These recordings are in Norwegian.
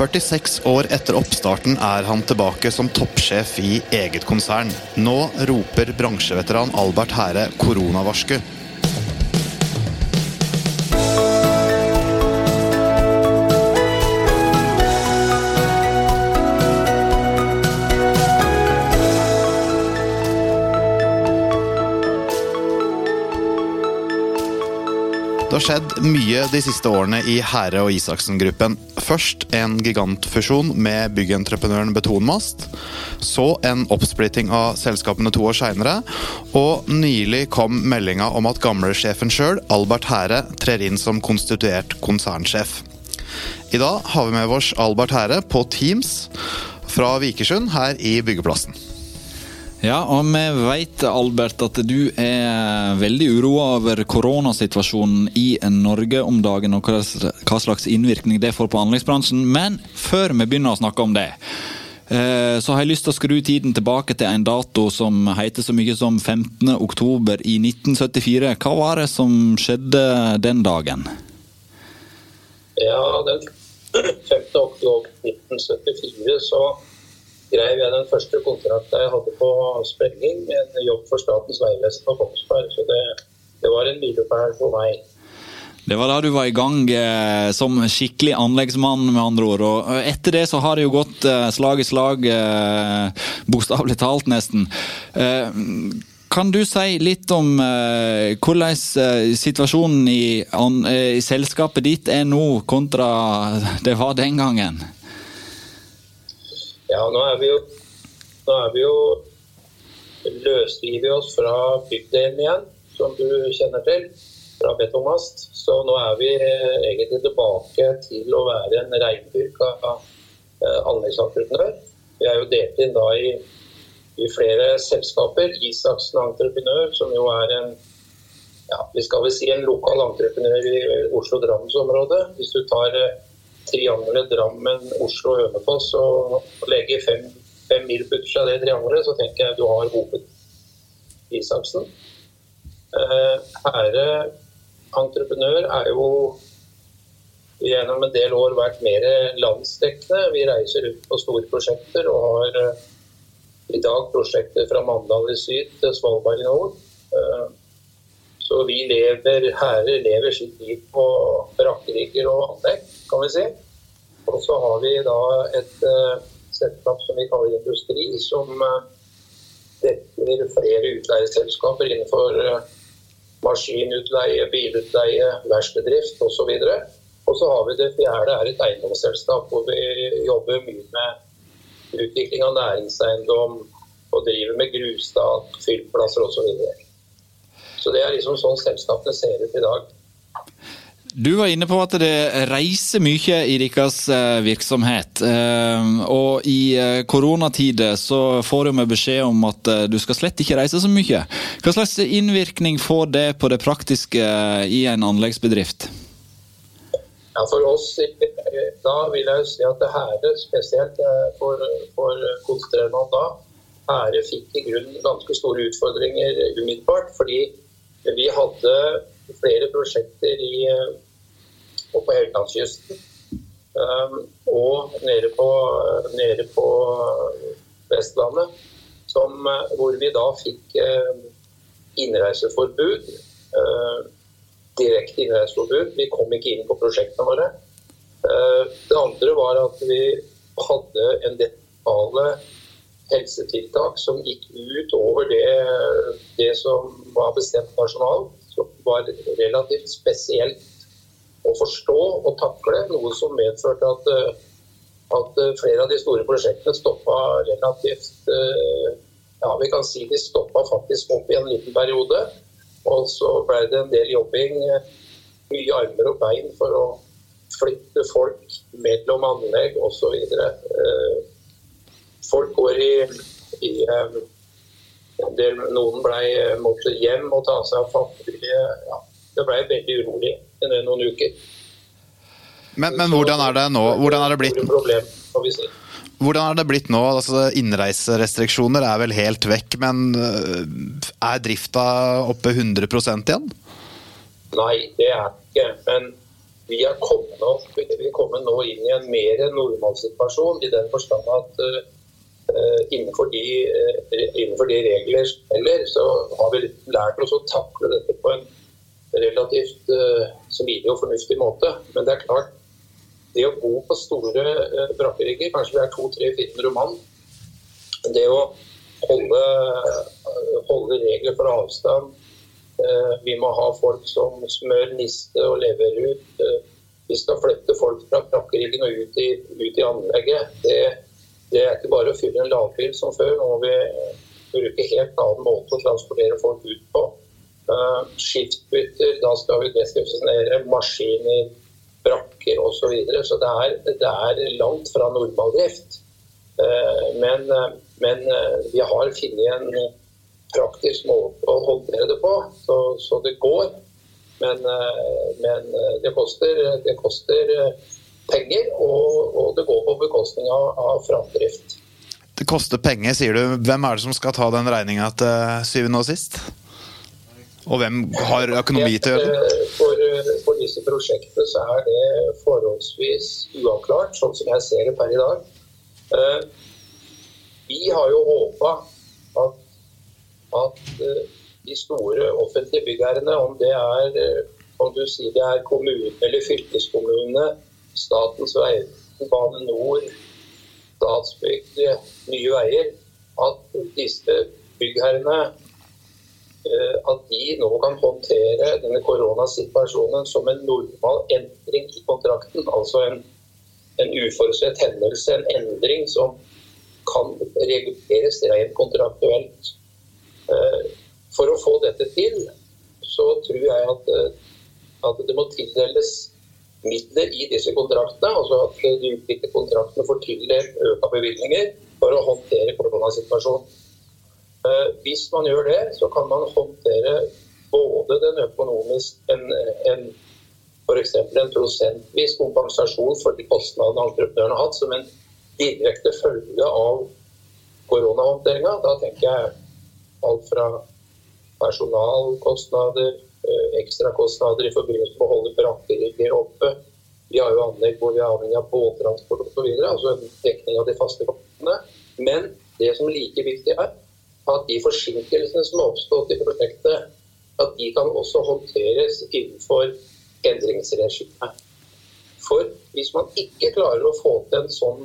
46 år etter oppstarten er han tilbake som toppsjef i eget konsern. Nå roper bransjeveteran Albert Hære koronavarsku. Det har skjedd mye de siste årene i Hære og Isaksen-gruppen. Først en gigantfusjon med byggentreprenøren Betonmast. Så en oppsplitting av selskapene to år seinere. Og nylig kom meldinga om at gamlesjefen sjøl, Albert Hære, trer inn som konstituert konsernsjef. I dag har vi med oss Albert Hære på Teams fra Vikersund her i byggeplassen. Ja, og vi vet, Albert, at du er veldig uroa over koronasituasjonen i Norge om dagen, og hva slags innvirkning det får på anleggsbransjen. Men før vi begynner å snakke om det, eh, så har jeg lyst til å skru tiden tilbake til en dato som heter så mye som 15. oktober i 1974. Hva var det som skjedde den dagen? Ja, den 5. oktober 1974 så skrev jeg den første kontrakten jeg hadde på sprenging, en jobb for Statens vegvesen på Kongsberg. Så det, det var en milepæl for meg. Det var da du var i gang eh, som skikkelig anleggsmann, med andre ord. Og etter det så har det jo gått eh, slag i slag, eh, bokstavelig talt nesten. Eh, kan du si litt om eh, hvordan eh, situasjonen i, an, i selskapet ditt er nå, kontra det var den gangen? Ja, nå er vi jo, nå er vi jo løsriver oss fra bygdelen igjen, som du kjenner til, fra betongmast. Så nå er vi eh, egentlig tilbake til å være en reindyrka eh, anleggsentreprenør. Vi er jo delt inn da i, i flere selskaper. Isaksen Entreprenør, som jo er en ja, vi skal vel si en lokal entreprenør i Oslo-Drammensområdet. Hvis du tar eh, triangelet Drammen, Oslo, Hønefoss og legger fem, fem mil på utsida av det triangelet, så tenker jeg du har hovedisaksen. Hære eh, entreprenør er jo gjennom en del år vært mer landsdekkende. Vi reiser ut på store prosjekter og har eh, i dag prosjekter fra Mandal i syd til Svalbard i nord. Eh, så vi lever, herrer lever sitt liv på brakkerigger og anlegg, kan vi si. Og så har vi da et uh, selskap som vi kaller Industri, som uh, dekker flere utleieselskaper innenfor uh, maskinutleie, bilutleie, verkstedrift osv. Og så har vi det fjerde, er et eiendomsselskap hvor vi jobber mye med utvikling av næringseiendom og driver med grustak, fyllplasser osv. Så det er liksom sånn selskapene ser ut i dag. Du var inne på at det reiser mye i deres eh, virksomhet. Eh, og i eh, koronatider så får du med beskjed om at du skal slett ikke reise så mye. Hva slags innvirkning får det på det praktiske i en anleggsbedrift? Ja, For oss da vil jeg si at det Hære, spesielt for, for konsentrerende da, Hære fikk i grunnen ganske store utfordringer umiddelbart. fordi vi hadde flere prosjekter i, på Helgelandskysten um, og nede på, nede på, Vestlandet, som, hvor vi da fikk innreiseforbud. Direkte innreiseforbud. Vi kom ikke inn på prosjektene våre. Det andre var at vi hadde en del helsetiltak som gikk ut over det, det som var bestemt nasjonalt, som var relativt spesielt å forstå og takle. Noe som medførte at, at flere av de store prosjektene stoppa relativt Ja, vi kan si de stoppa faktisk opp i en liten periode. Og så ble det en del jobbing, mye armer og bein for å flytte folk mellom anlegg osv folk går i, i del, Noen ble, måtte hjem og ta seg av familie. Ja, det ble veldig urolig i noen uker. Men, men, hvordan er det nå? Hvordan er det blitt? Hvordan er det blitt nå? Altså, innreiserestriksjoner er vel helt vekk, men øh, er drifta oppe 100% igjen? Nei, det er ikke. Men vi er kommet, opp, vi er kommet nå inn i en mer normal situasjon, i den forstand at innenfor, de, uh, innenfor de regler som så har vi lært oss å takle dette på en relativt uh, smidig og fornuftig måte. Men det er klart, det å bo på store brakkerigger, kanskje vi er to, tre, fire mann, det å holde, holde regler for avstand Eh, vi må ha folk som smør niste og leverer ut. Eh, vi skal flytte folk fra brakkeriggen og ut i, ut i anlegget. Det, det, er ikke bare å fylle en lavbil som før. Nå må vi bruke helt annen måte å transportere folk ut på. Uh, skiftbytter, da skal vi desinfisere maskiner, brakker osv. Så, videre. så det er, det er langt fra normaldrift. Uh, men, men vi har funnet en praktisk måte å håndtere det på, så, så det går. Men, eh, men eh, det, koster, det, koster, eh, penger, og, og, det går på bekostning av, av framdrift. Det koster penger, sier du. Hvem er det som skal ta den regninga til syvende og sist? Og hvem har økonomi til å gjøre det? For, for, disse prosjektene så er det forholdsvis uavklart, sånn som jeg ser det per i dag. Vi har jo håpa at at eh, de store offentlige byggherrene, om det er eh, om du sier det er kommune eller fylkeskommune, Statens vegvesen, Bane NOR, Statsbygg, Nye Veier, at disse byggherrene eh, at de nå kan håndtere denne koronasituasjonen som en normal endring i kontrakten. Altså en, en uforutsett hendelse, en endring som kan reguleres rent kontraktuelt. Eh, for å få dette til, så tror jeg at, eh, at det må tildeles midler i disse kontraktene. Altså at de utvidede kontraktene får tildelt økte bevilgninger for å håndtere koronasituasjonen. Eh, hvis man gjør det, så kan man håndtere både den økonomiske en, en f.eks. en prosentvis kompensasjon for de kostnadene entreprenøren har hatt, som en direkte følge av koronahåndteringa. Da tenker jeg Alt fra personalkostnader, ekstrakostnader i forbindelse med å holde brakkerigger oppe. Vi har jo anlegg hvor vi er avhengig av båttransport osv. Altså en dekning av de faste kostnadene. Men det som like viktig er, at de forsinkelsene som har oppstått i prosjektet, at de kan også håndteres innenfor endringsregimet. For hvis man ikke klarer å få til en sånn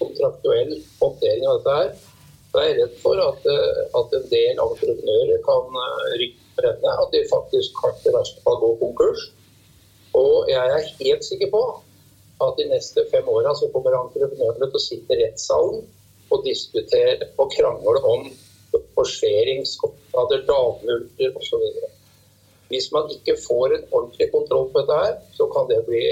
kontraktuell håndtering av dette her, så er jeg redd for at, eh, at en del entreprenører kan eh, rykke brenne. At de faktisk kan i verste fall gå konkurs. Og jeg er helt sikker på at de neste fem åra så kommer entreprenørene til å sitte i rettssalen og diskutere og krangle om forseringskostnader, dagmulter osv. Hvis man ikke får en ordentlig kontroll på dette, her, så kan det bli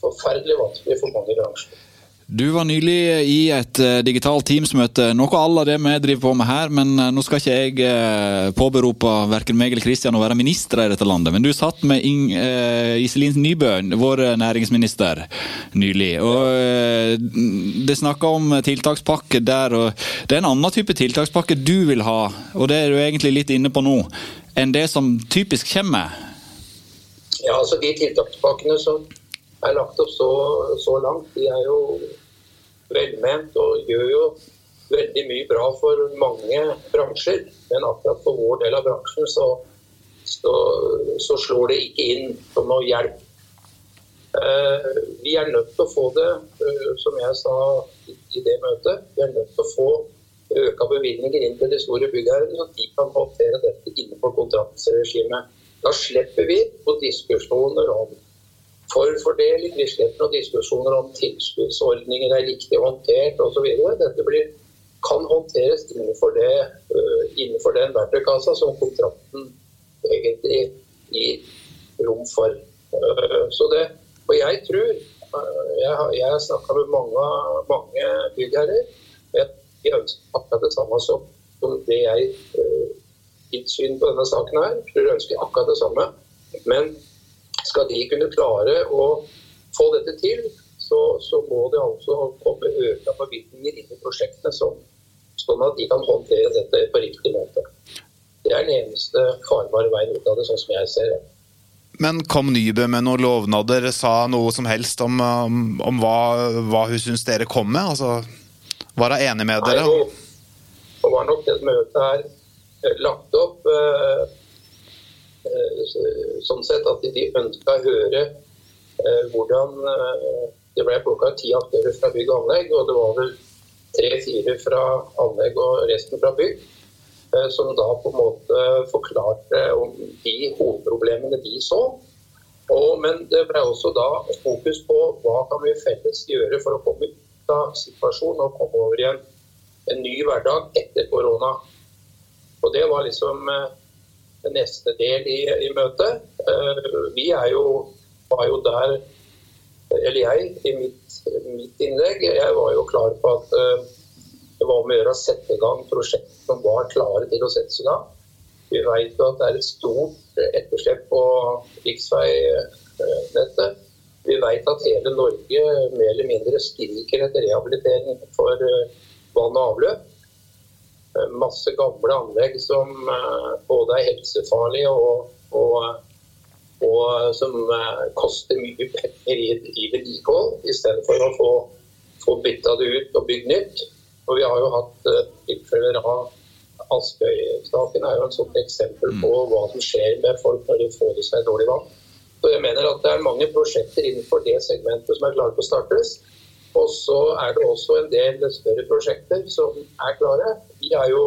forferdelig vanskelig for mange bransjer. Du var nylig i et uh, digitalt Teams-møte, noe alle det vi driver på med her. Men uh, nå skal ikke jeg påberope verken meg eller Kristian å være minister i dette landet. Men du satt med Iselin Nybø, vår næringsminister, nylig. Og det snakka om tiltakspakke der, og det er en annen type tiltakspakke du vil ha, og det er du egentlig litt inne på nå, enn det som typisk kommer? Ja, altså de tiltakspakkene som er lagt opp så, så langt, de er jo velment og gjør jo veldig mye bra for mange bransjer. Men akkurat for vår del av bransjen så, så, så slår det ikke inn som noe hjelp. Eh, vi er nødt til å få det, eh, som jeg sa i det møtet, vi er nødt til å få øka bevilgninger inn til de store byggherrene, så de kan håndtere dette innenfor kontraktsregimet. Da slipper vi på diskusjoner om forfordeling, vi slipper noen diskusjoner om tilskuddsordninger er riktig håndtert osv. Dette blir, kan håndteres innenfor, det, uh, innenfor den verktøykassa som kontrakten egentlig gir rom for. Uh, så det, og jeg tror Jeg, jeg har snakka med mange, mange byggherrer. De ønsker akkurat det samme som, det jeg Mitt syn på denne saken her. Jeg tror de ønsker akkurat det samme. Men skal de kunne klare å få dette til, så, så må det altså komme økte bevilgninger inn i prosjektene, sånn, sånn at de kan håndtere dette på riktig måte. Det er den eneste farbare veien ut av det, sånn som jeg ser det. Men kom Nybø med noen lovnader? Sa noe som helst om, om, om hva, hva, hun syns dere kom med? Altså, var hun enig med dere? Nei, det var nok det møtet her eh, lagt opp eh, eh, sånn sett at de ønska å høre eh, hvordan eh, Det ble plukka ti aktører fra bygg og anlegg, og det var vel tre-fire fra anlegg og resten fra bygg. Eh, som da på en måte forklarte om de hovedproblemene de så. Og, men det ble også da fokus på hva kan vi felles gjøre for å komme ut av situasjonen og komme over i en, en ny hverdag etter korona. Og Det var liksom eh, neste del i, i møtet. Eh, vi er jo, var jo der eller jeg, i mitt, mitt, innlegg, jeg var jo klar på at uh, det var om å gjøre å sette i gang prosjekter som var klare til å settes i gang. Vi vet jo at det er et stort etterslep på riksveinettet. Vi vet at hele Norge mer eller mindre skriker etter rehabilitering for uh, vann og avløp. Uh, masse gamle anlegg som både er helsefarlige og, og og som eh, koster mye penger i, i vedlikehold, istedenfor å få, få bytta det ut og bygd nytt. Og Vi har jo hatt tilfeller av Askøy-saken er jo et sånt eksempel på mm. hva som skjer med folk når de får i seg dårlig vann. Så jeg mener at Det er mange prosjekter innenfor det segmentet som er klare til å startes. Og så er det også en del større prosjekter som er klare. Vi er jo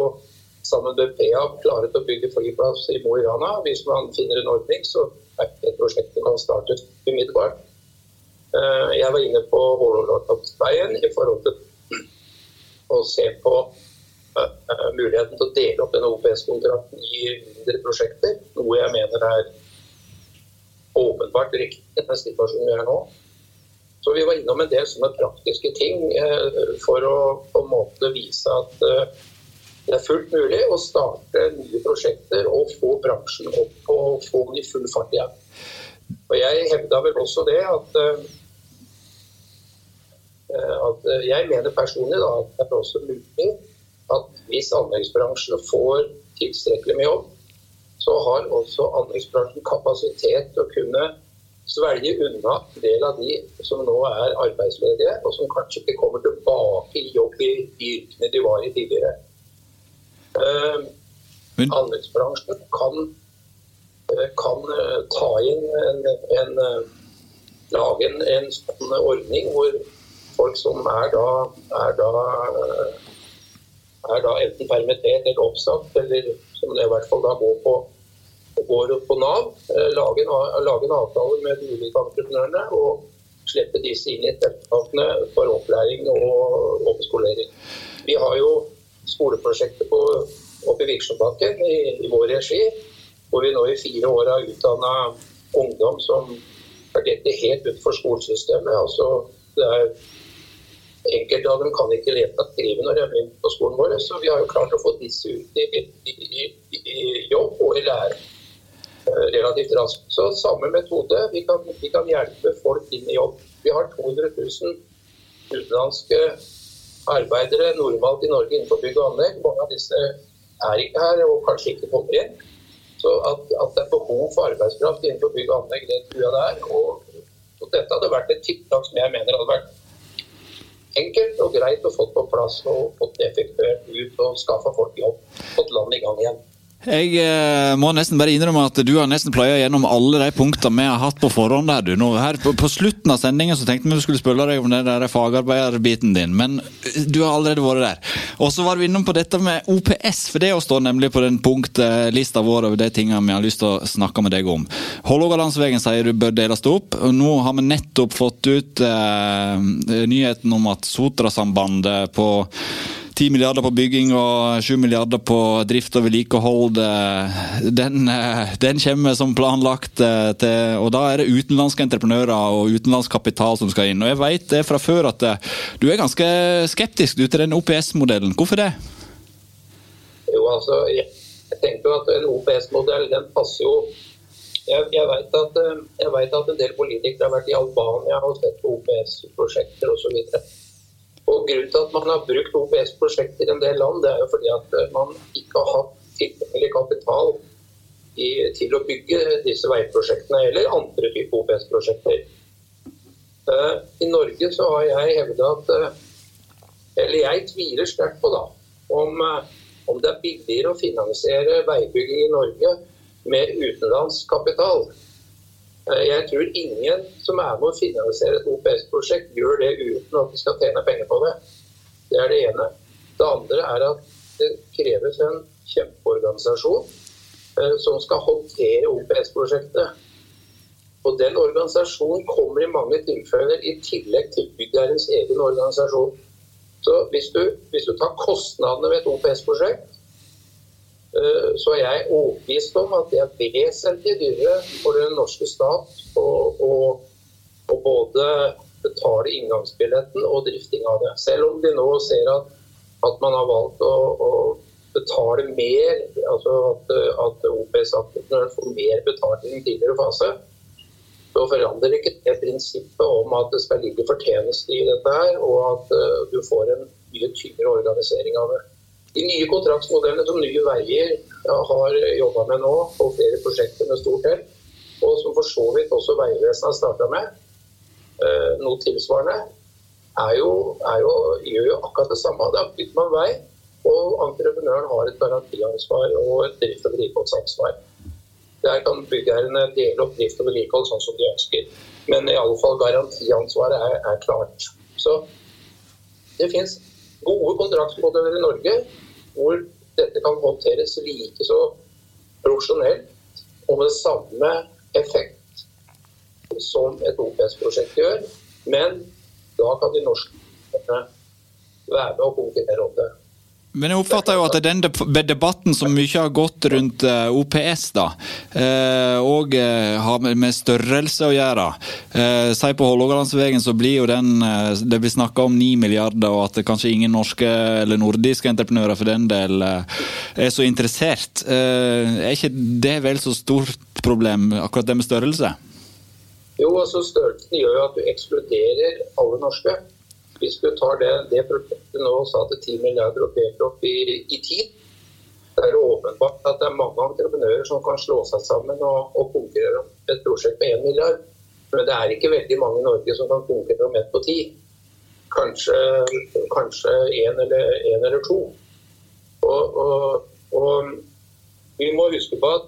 sammen med PA klare til å bygge flyplass i Mo i Rana. Hvis man finner en ordning, så er det prosjektet kan starte umiddelbart. Eh, jeg var inne på Hålogalandsveien i forhold til å se på eh, muligheten til å dele opp denne OPS-kontrakten i mindre prosjekter. Noe jeg mener er åpenbart riktig i den situasjonen vi er nå. Så vi var innom en del sånne praktiske ting eh, for å på en måte vise at det er fullt mulig å starte nye prosjekter og få bransjen opp og få den i full fart igjen. Og Jeg hevda vel også det at, eh, at Jeg mener personlig da, at det er også mulig at hvis anleggsbransjen får tilstrekkelig med jobb, så har også anleggsbransjen kapasitet til å kunne svelge unna en del av de som nå er arbeidsledige, og som kanskje ikke kommer tilbake i jobb i yrkene de var i tidligere. Uh, Men... Anleggsbransjen kan, eh, kan, eh, ta inn en, en lage en, en, sånn ordning hvor folk som er da, er da, er da enten permittert eller oppsagt, eller som det i hvert fall da går på, går på Nav, lage en, lage en avtale med de ulike entreprenørene og slippe disse inn i tiltakene for opplæring og omskolering. Vi har jo skoleprosjektet på, oppe i Viksjøbakken i, i, vår regi, hvor vi nå i fire år har utdanna ungdom som har dette helt utenfor skolesystemet. Altså, det er Enkelte av dem kan ikke lese og skrive når de inn på skolen vår, så vi har jo klart å få disse ut i, i, i jobb og i lære eh, relativt raskt. Så samme metode. Vi kan, vi kan, hjelpe folk inn i jobb. Vi har 200 000 utenlandske arbeidere normalt i Norge innenfor bygg og anlegg. Mange av disse er ikke her og kanskje ikke kommer inn. Så at, at det er behov for arbeidskraft innenfor bygg og anlegg, det tror jeg det er. Og, og dette hadde vært et tiltak som jeg mener hadde vært enkelt og greit å få på plass og fått effektuert ut og skaffa folk jobb. Fått landet i gang igjen. Jeg eh, må nesten bare innrømme at du har nesten pløya gjennom alle de punktene vi har hatt på forhånd. der du. Nå, her på, på, slutten av sendingen så tenkte vi vi skulle spørre deg om den der fagarbeiderbiten din, men eh, du har allerede vært der. Og så var vi innom på dette med OPS, for det står nemlig på den punktlista vår over de tingene vi har lyst til å snakke med deg om. Hålogalandsvegen sier du bør deles opp. og Nå har vi nettopp fått ut eh, nyheten om at Sotrasambandet på 10 milliarder på bygging og 7 milliarder på drift og vedlikehold. Eh, den, eh, den, kommer som planlagt, eh, til, og da er det utenlandske entreprenører og utenlandsk kapital som skal inn. Og Jeg vet det fra før at du er ganske skeptisk du, til den OPS-modellen. Hvorfor det? Jo, altså, jeg, tenker jo at en OPS-modell den passer jo jeg, jeg, vet at, at, en del politikere har vært i Albania og sett på OPS-prosjekter osv. Og Grunnen til at man har brukt OPS-prosjekter i en del land, det er jo fordi at eh, man ikke har hatt tilgjengelig kapital i, til å bygge disse veiprosjektene eller andre typer OPS-prosjekter. Uh, I Norge så har jeg hevda at uh, Eller jeg tviler sterkt på da, om, uh, om, det er billigere å finansiere veibygging i Norge med utenlandsk kapital. Jeg tror ingen som er med å finansiere et OPS-prosjekt, gjør det uten at de skal tjene penger på det. Det er det ene. Det andre er at det kreves en kjempeorganisasjon eh, som skal håndtere OPS-prosjektet. Og Den organisasjonen kommer i mange tilfeller i tillegg til byggherrens egen organisasjon. Så hvis du, hvis du tar kostnadene ved et OPS-prosjekt, eh, så er jeg overbevist om at det er vesentlig dyrere for den norske stat å både betale inngangsbilletten og drifting av det. Selv om de nå ser at, at man har valgt å, å betale mer, altså at, at OPS-entreprenøren får mer betalt i en tidligere fase, så forandrer ikke det prinsippet om at det skal ligge fortjeneste i dette her, og at uh, du får en mye tyngre organisering av det. De nye kontraktsmodellene som Nye Veier har jobba med nå, og flere prosjekter med stort hell, og som for så vidt også Vegvesenet har starta med, uh, noe tilsvarende, er jo, er jo, gjør jo akkurat det samme. Da bygger man vei, og entreprenøren har et garantiansvar og et drift- og vedlikeholdsansvar. Der kan byggherrene dele opp drift og vedlikehold sånn som de ønsker. Men i alle fall garantiansvaret er, er klart. Så det finnes gode kontraktsmodeller i Norge hvor dette kan håndteres likeså profesjonelt og med samme effekt som et OPS-prosjekt gjør. Men da kan de norske være med å konkurrere om det. Men jeg oppfatter jo at den debatten som mye har gått rundt eh, OPS, da, eh, og eh, har med størrelse å gjøre Si på Hålogalandsvegen så blir jo den Det blir snakka om 9 milliarder, og at kanskje ingen norske eller nordiske entreprenører for den del er så interessert. Er ikke det vel så stort problem, akkurat det med størrelse? Jo, altså størrelsen gjør jo at du ekskluderer alle norske. Hvis du tar det, det prosjektet nå sa til 10 milliarder og peker opp i, i tid, det er åpenbart at det er mange entreprenører som kan slå seg sammen og, og konkurrere om et prosjekt på 1 milliard. Men det er ikke veldig mange i Norge som kan konkurrere om ett på ti. Kanskje, kanskje én eller, en eller to. Og, og, og, vi må huske på at,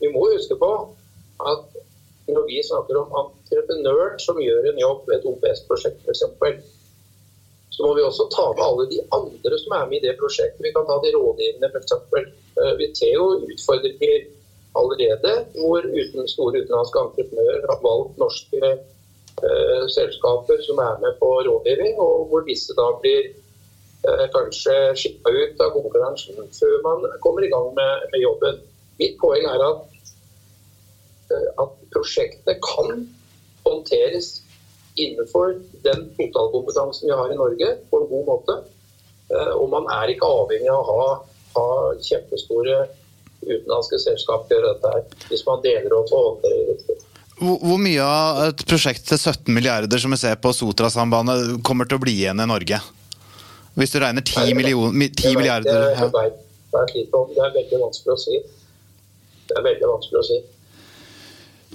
vi må huske på at når vi snakker om entreprenøren som gjør en jobb ved et OPS-prosjekt f.eks., så må vi også ta med alle de andre som er med i det prosjektet. Vi kan ta de rådgivende f.eks. ser Viteo utfordrer allerede hvor uten store utenlandske entreprenører har valgt norske eh, selskaper som er med på rådgivning, og hvor disse da blir eh, kanskje skippa ut av konkurransen før man kommer i gang med, med jobben. Mitt poeng er at, uh, at prosjektene kan håndteres innenfor den totalkompetansen vi har i Norge, på en god måte. Eh, og man er ikke avhengig av å ha, ha kjempestore utenlandske selskaper gjøre dette her, hvis man deler opp og håndterer det. Hvor mye av et prosjekt til 17 milliarder som vi ser på Sotrasambandet, kommer til å bli igjen i Norge? Hvis du regner 10, million, 10 milliarder? Ja. Det er veldig vanskelig å si. Det er veldig vanskelig å si.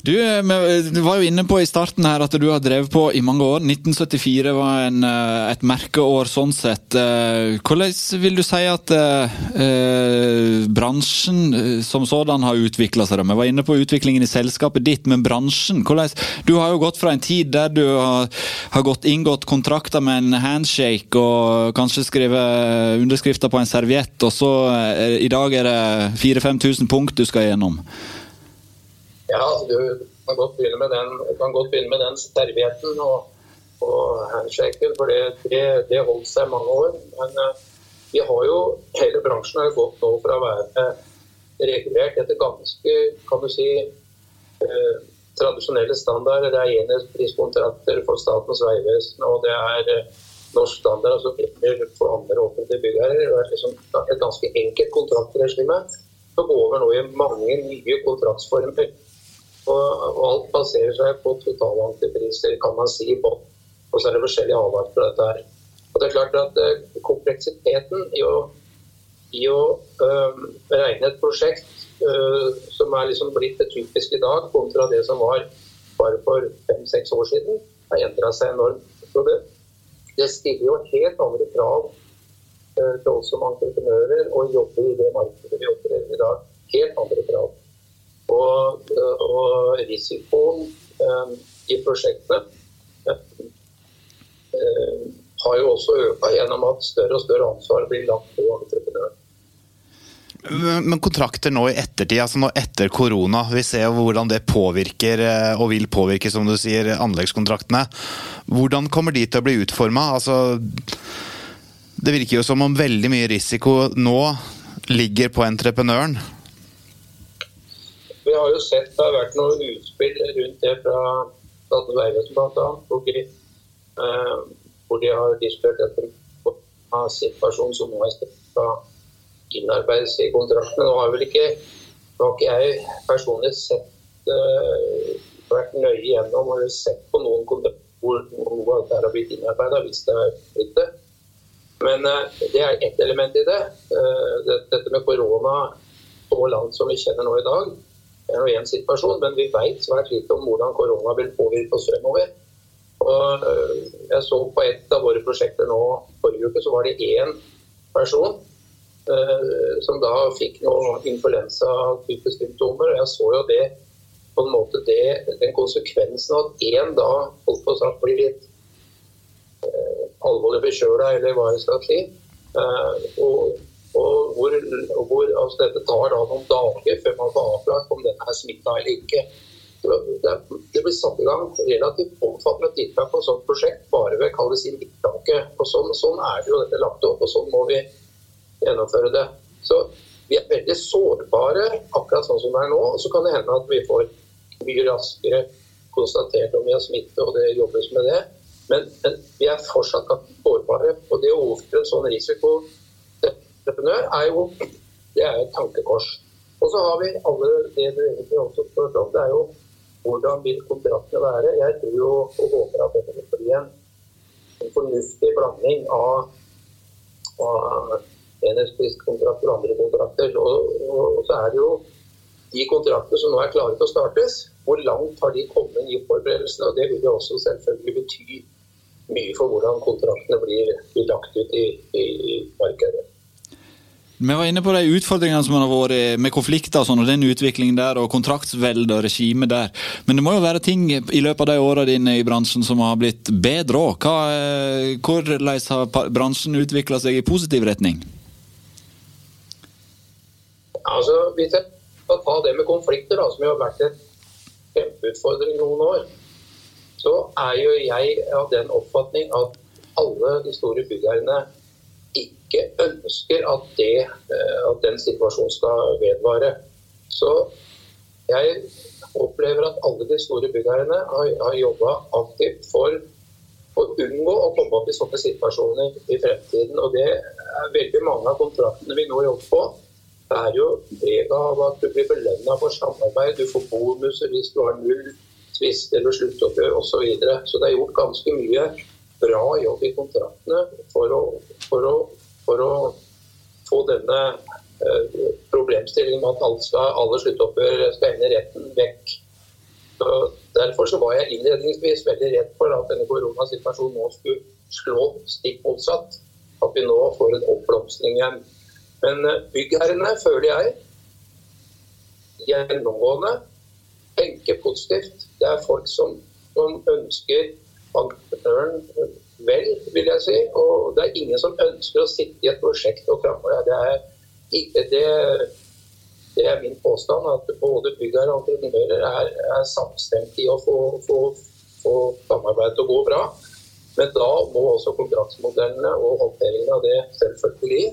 Du, du, var jo inne på i starten her at du har drevet på i mange år. 1974 var en, eh, et merkeår sånn sett. Eh, hvordan vil du si at eh, bransjen som sådan har utvikla seg? Vi var inne på utviklingen i selskapet ditt, men bransjen hvordan, Du har jo gått fra en tid der du har, har gått, inngått kontrakter med en handshake og kanskje skrevet underskrifter på en serviett, og så i dag er det 4000-5000 punkt du skal gjennom. Ja, du kan godt begynne med den, begynne med den servietten og, og handshaken, for det, det, det, holdt seg mange år. Men uh, vi har jo, hele bransjen har gått nå fra å være regulert etter ganske kan du si, uh, tradisjonelle standarder. Det er enhetpriskontrakter for Statens vegvesen, og det er uh, norsk standard altså for andre offentlige byggherrer. Det er liksom et ganske enkelt kontraktregime. Så går vi nå i mange nye kontraktsformer. Og, og alt baserer seg på totalantipriser, kan man si. På. Og så er det forskjellige avvalg på dette her. Og det er klart at uh, Kompleksiteten i å i å uh, regne et prosjekt uh, som er liksom blitt det typiske i dag, kontra det som var bare for fem-seks år siden, har endra seg enormt. Så det, det, stiller jo helt andre krav til oss som entreprenører å jobbe i det markedet vi opererer i dag. Helt andre krav. Og, og risikoen i prosjektene har jo også økt gjennom at større og større ansvar blir lagt på entreprenøren. Men kontrakter nå i ettertid, altså nå etter korona, vi ser jo hvordan det påvirker eh, og vil påvirke som du sier, anleggskontraktene. Hvordan kommer de til å bli utforma? Altså, det virker jo som om veldig mye risiko nå ligger på entreprenøren. Vi har jo sett det har vært noe utspill rundt det fra Statens vegvesen bl.a hvor de har diskutert dette av situasjon som nå skal innarbeides i kontraktene. Nå har vel ikke, nå jeg personlig sett uh, vært nøye gjennom og sett på noen kontrakter hvor noe av dette har blitt innarbeida, hvis det er blitt det. Men uh, det er ett element i det. Dette med korona så langt som vi kjenner nå i dag, er nå én situasjon. Men vi vet svært lite om hvordan korona vil påvirke oss fremover. Og eh, jeg så på et av våre prosjekter nå forrige uke, så var det én person eh, som da fikk noe influensa-typesymptomer. Og jeg så jo det på en måte det, den konsekvensen at én da holdt på å sagt blir litt eh, alvorlig bekjøla, eller hva jeg skal si. Eh, og, og hvor, hvor altså dette tar da noen dager før man får avklart om den er smitta eller ikke. Det blir satt i gang relativt omfattende tiltak på et sånt prosjekt bare ved å inn tiltaket. Og sånn, sånn, er det jo dette lagt opp, og sånn må vi gjennomføre det. Så vi er veldig sårbare akkurat sånn som det er nå. Og så kan det hende at vi får mye raskere konstatert om vi har smitte, og det jobbes med det. Men, men vi er fortsatt sårbare. Og det å overføre en sånn risiko entreprenør er jo det er et tankekors. Og så har vi alle det du egentlig også spurte om. Det er jo hvordan vil kontraktene være? Jeg tror jo og håper at dette vil bli en, fornuftig blanding av, av enhetspriskontrakt og andre kontrakter. Og, og, og, så er det jo de kontraktene som nå er klare til å startes, hvor langt har de kommet i forberedelsene? og Det vil jo også selvfølgelig bety mye for hvordan kontraktene blir, blir lagt ut i, i markedet. Vi var inne på de utfordringene som har vært med konflikter og sånn, og den utviklingen der, og kontraktsvelde og regime der. Men det må jo være ting i løpet av de årene dine i bransjen som har blitt bedre òg. Eh, hvordan har bransjen utvikla seg i positiv retning? Altså, Hvis jeg skal ta det med konflikter, da, som har vært en kjempeutfordring noen år, så er jo jeg av den oppfatning at alle de store byggherrene ikke ønsker at, det, eh, at den situasjonen skal vedvare. Så jeg opplever at alle de store byggherrene har, har jobba aktivt for å unngå å komme opp i sånne situasjoner i fremtiden. Og det er veldig mange av kontraktene vi nå jobber på. Det er jo preg av at du blir belønna for samarbeid, du får bonuser hvis du har null tvist eller sluttoppgjør osv. Så, videre. så det er gjort ganske mye bra jobb i kontraktene for å, for å for å få denne eh, problemstillingen med at alle, skal, alle sluttoppgjør skal ende i retten, vekk. Så derfor så var jeg innledningsvis veldig redd for at denne koronasituasjonen nå skulle slå stikk motsatt. At vi nå får en oppblomstring igjen. Men eh, byggherrene, føler jeg, gjennomgående tenker positivt. Det er folk som, som ønsker entreprenøren vel, vil jeg si. Og det er ingen som ønsker å sitte i et prosjekt og krangle. Det det, det er min påstand at både byggherre og entreprenører er, er samstemt i å få, få, få samarbeidet til å gå bra. Men da må også kontraktsmodellene og håndteringen av det selvfølgelig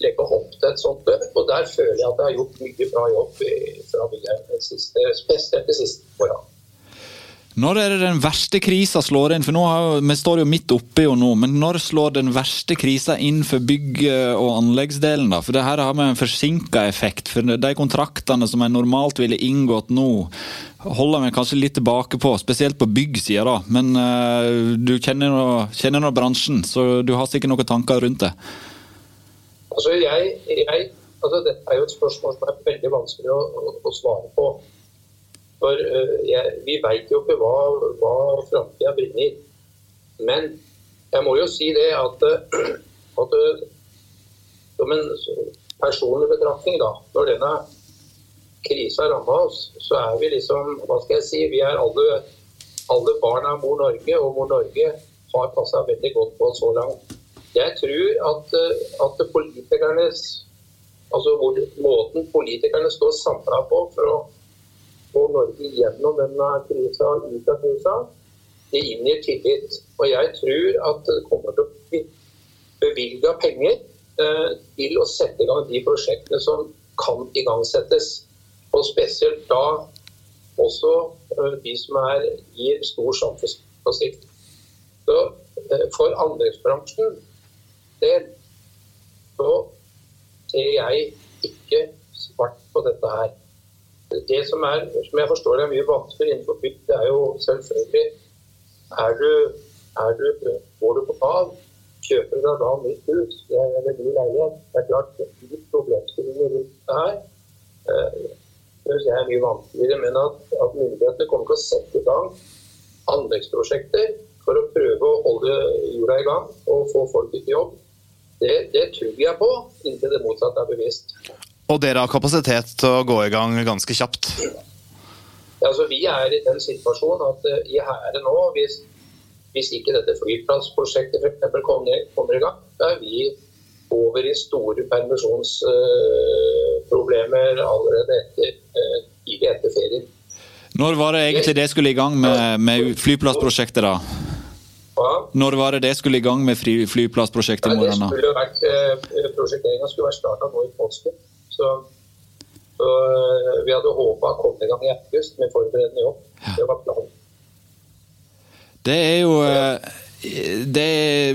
legge opp til et sånt løp. Og der føler jeg at det har gjort mye bra jobb fra byggherren, spesielt de siste årene. Når er det den verste krisa slår inn? For nå har, Vi står jo midt oppi jo nå, men når slår den verste krisa inn for bygg- og anleggsdelen? da? For det her har vi en forsinka effekt. For de kontraktene som en normalt ville inngått nå, holder vi kanskje litt tilbake på, spesielt på byggsida. da. Men uh, du kjenner nå, kjenner bransjen, så du har sikkert noen tanker rundt det? Altså, jeg, jeg, altså Dette er jo et spørsmål som er veldig vanskelig å, å, å svare på. For uh, jeg, Vi vet jo ikke hva, hva framtida bringer. Men jeg må jo si det at, at som en personlig betraktning, da, når denne krisa ramma oss, så er vi liksom Hva skal jeg si? Vi er alle, alle barn av Mor Norge, og Mor Norge har passa veldig godt på oss så langt. Jeg tror at, at politikernes Altså måten politikerne står samla på for å få Norge gjennom denne krisa og ut av krisa, det inngir tillit. Og jeg tror at det kommer til å bli bevilga penger eh, til å sette i gang de prosjektene som kan igangsettes. Og spesielt da også eh, de som er, gir stor samfunnsprofitt. Så eh, for anleggsbransjen del så ser jeg ikke svart på dette her. Det som er, som jeg forstår er mye vanskeligere innenfor bygg, det er jo selvfølgelig er du, er du, Går du på Nav, kjøper du deg da nytt hus eller ny leilighet. Det er klart de problemstillinger rundt det her Det syns jeg er mye vanskeligere. Men at, at myndighetene kommer til å sette i gang anleggsprosjekter for å prøve å holde jorda i gang og få folk ut i jobb, det, det tror jeg på, inntil det motsatte er bevisst. Og dere har kapasitet til å gå i gang ganske kjapt? Altså, vi er i den situasjonen at uh, i Hæren nå, hvis, hvis, ikke dette flyplassprosjektet for kommer, kommer i gang, da er vi over i store permisjonsproblemer uh, allerede etter, uh, etter ferien. Når var det egentlig det skulle i gang med, med flyplassprosjektet, da? Når var det det skulle i gang med fly, flyplassprosjektet? Ja, det skulle vært, eh, Prosjekteringa skulle vært starta nå i påsken. Så, så, eh, vi hadde håpa å komme i gang i august med forberedende jobb. Det var planen. Det er jo eh, det,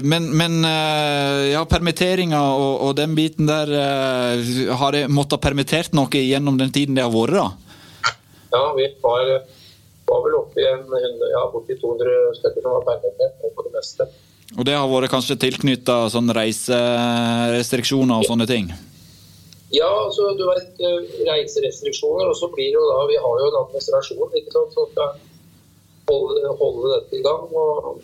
men, men ja, permitteringa og, og, den biten der Har det måttet permittert noe gjennom den tiden det har vært, da? Ja, vi var, var vel oppe i en, ja, borti 200 stykker som var permittert på det meste. Og det har vært kanskje tilknytta sånn reiserestriksjoner og sånne ting? Ja, altså du vet eh, reiserestriksjoner, og så blir det jo da Vi har jo en administrasjon ikke sant, som skal holde, holde dette i gang. og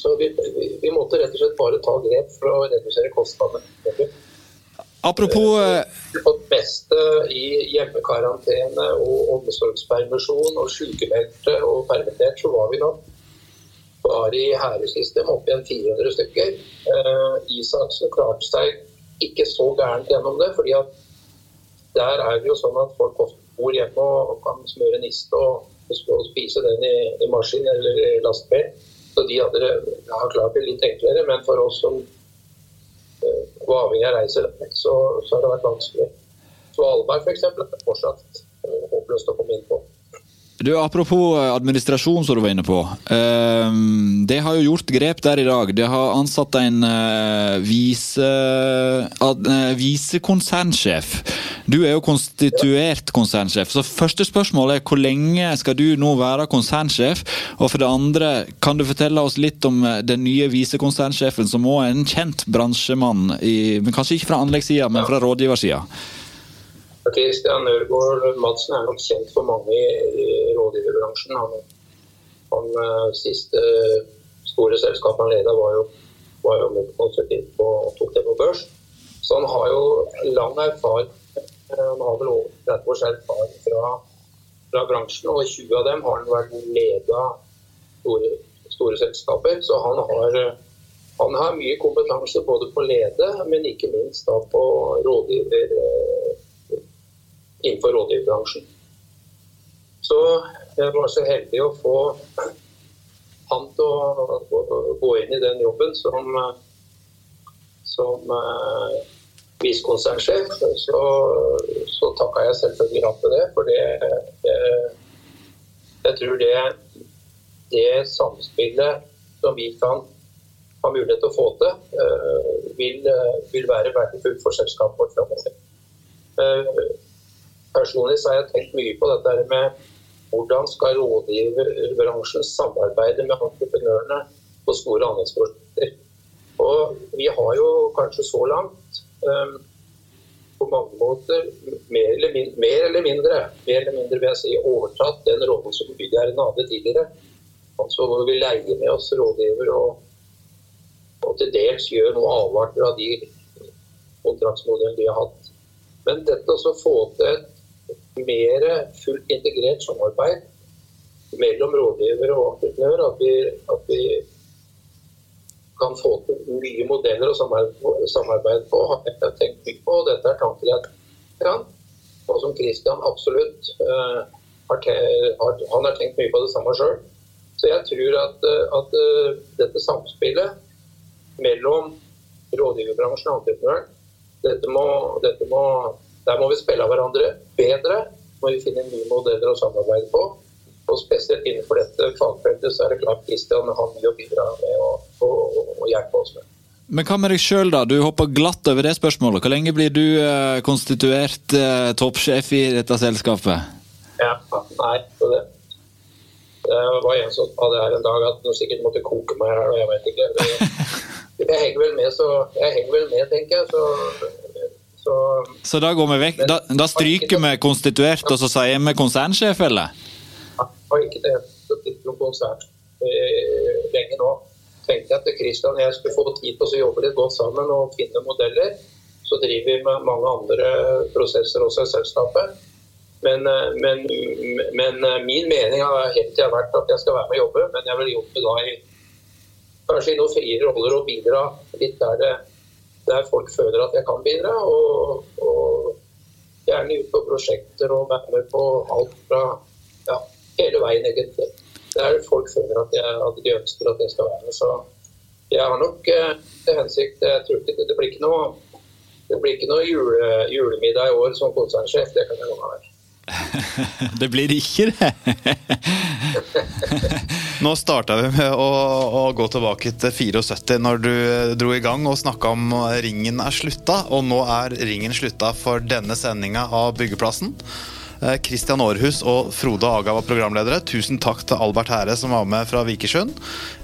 så vi, vi, vi, måtte rett og slett bare ta grep for å redusere kostnadene. Apropos Vi har fått beste i hjemmekarantene og omsorgspermisjon og sykemeldte og permittert, så var vi nå bare i hæresystemet opp igjen 400 stykker. Eh, Isaksen klarte seg ikke så gærent gjennom det, fordi at der er det jo sånn at folk ofte bor hjemme og kan smøre niste og, og spise den i, i maskin eller i lastebil. Så de hadde har klart det litt enklere, men for oss som var avhengig av reise så, så har det vært vanskelig. Svalbard f.eks. er fortsatt uh, håpløst å komme inn på. Du, Apropos eh, administrasjon, som du var inne på. Uh, det har jo gjort grep der i dag. Det har ansatt en uh, vise, uh, visekonsernsjef. Du er jo konstituert konsernsjef. Så første spørsmål er hvor lenge skal du nå være konsernsjef? Og for det andre, kan du fortelle oss litt om den nye visekonsernsjefen, som òg er en kjent bransjemann, i, kanskje ikke fra anleggssida, men fra rådgiversida? Christian Ørgaard Madsen er nok kjent for mange i, rådgiverbransjen. Han, han eh, siste store selskapet han leda, var jo, var jo med og tok det på børs. Så han har jo lang erfaring. Han har vel over 30 års erfaring fra, fra, bransjen, og 20 av dem har han vært leda store, store selskaper. Så han har, han har mye kompetanse både på lede, men ikke minst da på rådgiver innenfor rådgiverbransjen. Så jeg var så heldig å få han til å gå inn i den jobben som, som uh, visekonsernsjef. Så, så takka jeg selvfølgelig ja til det, for det, jeg, jeg tror det, det samspillet som vi kan ha mulighet til å få til, uh, vil, vil, være verdifullt for selskapet vårt framover. Personlig så har jeg tenkt mye på dette med hvordan skal rådgiverbransjen samarbeide med entreprenørene på store anleggsprosjekter. Og vi har jo kanskje så langt um, på mange måter mer eller, min, mer eller, mindre mer eller mindre vil jeg si, overtatt den rollen som byggherren hadde tidligere. Altså hvor vi leier med oss rådgiver og, og til dels gjør noe avarter av de kontraktsmodellene vi har hatt. Men dette å få til et mer fullt integrert samarbeid mellom rådgiver og entreprenør, at vi, at vi kan få til nye modeller å samarbeide på, har tenkt mye på. og Dette er tanker jeg kan, og som Christian absolutt uh, har, har, Han har tenkt mye på det samme sjøl. Så jeg tror at, eh, at uh, dette samspillet mellom rådgiverbransjen og entreprenøren, dette må, dette må, der må vi spille av hverandre bedre. Må vi finne nye modeller å samarbeide på. Og spesielt innenfor dette fagfeltet så er det klart Kristian har mye å bidra med og, og, og hjelpe oss med. Men hva med deg sjøl, da? Du hopper glatt over det spørsmålet. Hvor lenge blir du eh, konstituert eh, toppsjef i dette selskapet? Ja, nei, det, det var en som hadde her en dag at du sikkert måtte koke meg her, og jeg vet ikke. Jeg henger vel med, så jeg henger vel med, tenker jeg. Så, så, så da går vi vekk. Da, da stryker vi konstituert, og så sier vi konsernsjef, eller? har ikke det blitt noen konsert eh, lenge nå. Tenkte jeg at Kristian og jeg skulle få tid til å jobbe litt godt sammen og finne modeller. Så driver vi med mange andre prosesser også i selskapet. Men, eh, men, men, eh, min mening har helt tida vært at jeg skal være med og jobbe, men jeg vil jobbe da i kanskje i noen friere roller og bidra litt der, det, der folk føler at jeg kan bidra. Og, og gjerne ut på prosjekter og være med på alt fra ja, hele veien, egentlig. Der folk føler at, jeg, at de ønsker at jeg skal være med. Så jeg har nok eh, til hensikt Jeg tror ikke det, blir ikke noe det blir ikke noe jule, julemiddag i år som konsernsjef, det kan jeg love deg. det blir ikke det! Nå starta vi med å, å, gå tilbake til 74, når du dro i gang og snakka om ringen er slutta. Og nå er ringen slutta for denne sendinga av Byggeplassen. Kristian eh, Aarhus og Frode Aga var programledere. Tusen takk til Albert Hære som var med fra Vikersund.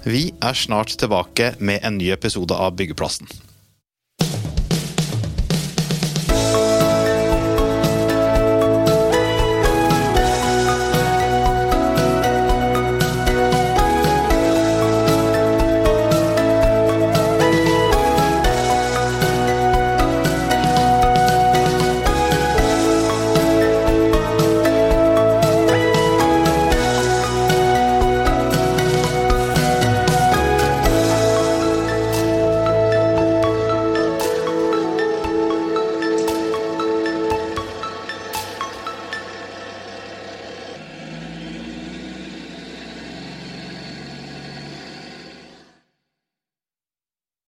Vi er snart tilbake med en ny episode av Byggeplassen.